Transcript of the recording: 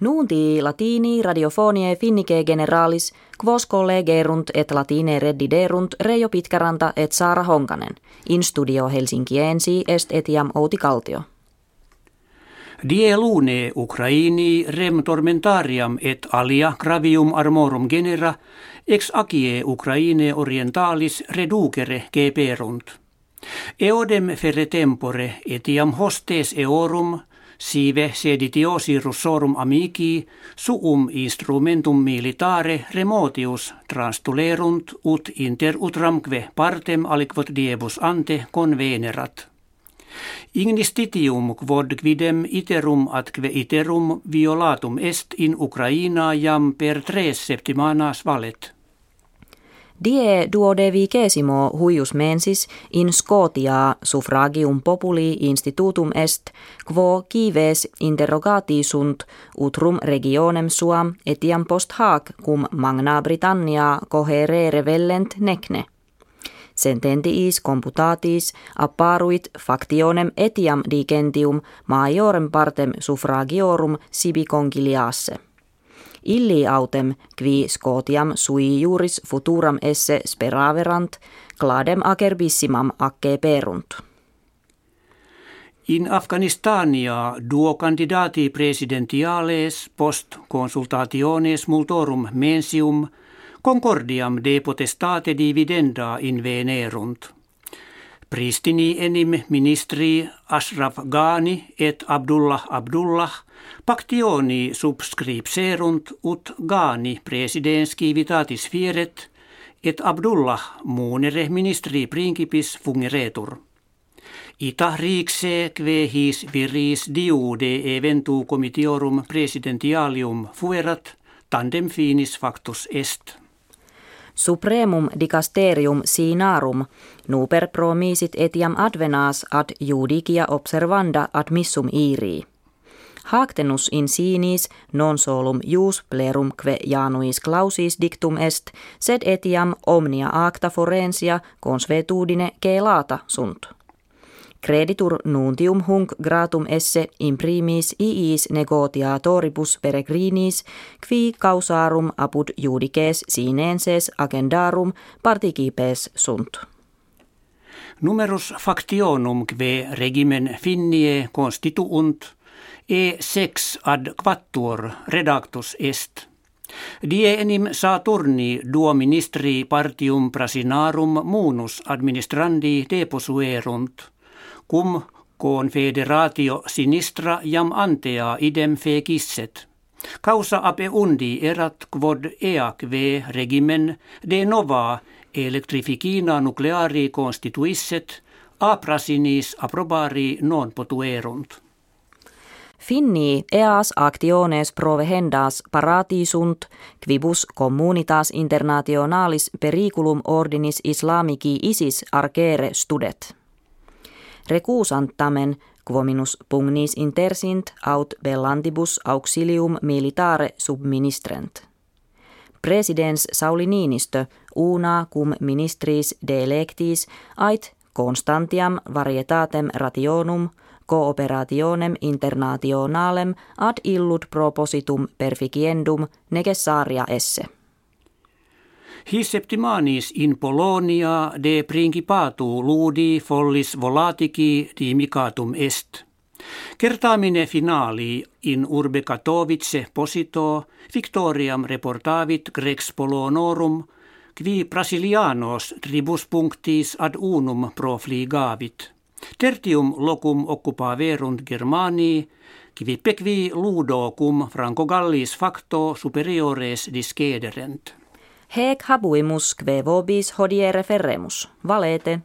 Nuunti latini radiofonie finnike generalis, quos collegerunt et latine reddiderunt Reijo Pitkäranta et Saara Honkanen. In studio Helsinkiensi est etiam Outi Kaltio. Die lune Ukraini rem tormentariam et alia gravium armorum genera ex acie Ukraine orientalis reducere geperunt. Eodem ferre tempore etiam hostes eorum sive seditiosi russorum amici suum instrumentum militare remotius transtulerunt ut inter utramque partem aliquot diebus ante convenerat. Ignistitium quod quidem iterum atque iterum violatum est in Ukraina jam per tres septimanas valet. Die duodevicesimo huius mensis in Scotia suffragium populi institutum est, quo kives interrogati sunt utrum regionem suam etiam post hac cum magna Britannia coherere vellent necne. Sententiis computatis apparuit factionem etiam digentium majorem partem suffragiorum sibi conciliasse. Illi autem qui Scotiam sui juris futuram esse speraverant, cladem acerbissimam acce perunt. In Afganistania duo candidati presidentiales post consultationes multorum mensium concordiam de potestate dividenda invenerunt. Pristini enim ministri Ashraf Ghani et Abdullah Abdullah pactioni subscripserunt ut Ghani presidens civitatis fieret et Abdullah muunere ministri principis fungeretur. Ita riikse kve his viris diude eventu comitiorum presidentialium fuerat tandem finis factus est. Supremum dicasterium sinarum nuper promisit etiam advenas ad judicia observanda admissum iri. Hactenus in sinis non solum jus plerum que januis clausis dictum est, sed etiam omnia acta forensia consuetudine celata sunt. Creditur nuntium hunc gratum esse imprimis iis negotiatoribus peregrinis, qui causarum apud judices sinenses agendarum participes sunt. Numerus factionum kve regimen finnie constituunt, e sex ad quattuor redactus est. Die enim Saturni duo ministri partium prasinarum munus administrandi deposuerunt – cum confederatio sinistra jam antea idem fecisset. Causa ape undi erat quod eac ve regimen de nova electrificina nucleari constituisset, a prasinis approbari non potuerunt. Finni eas actiones provehendas paratisunt quibus communitas internationalis periculum ordinis islamici isis arcere studet recusantamen quominus pugnis intersint aut bellantibus auxilium militare subministrent. Presidens Sauli Niinistö una cum ministris de electis ait constantiam varietatem rationum cooperationem internationalem ad illud propositum perficiendum necessaria esse. His septimanis in Polonia de principatu ludi follis volatici dimicatum est. Kertaamine finali in urbe Katowice posito victoriam reportavit Grex Polonorum, qui Brasilianos tribus punctis ad unum profligavit. Tertium locum occupaverunt Germanii, qui pequi ludo cum Franco Gallis facto superiores discederent. Hec habuimus kve vobis hodie referemus. Valete.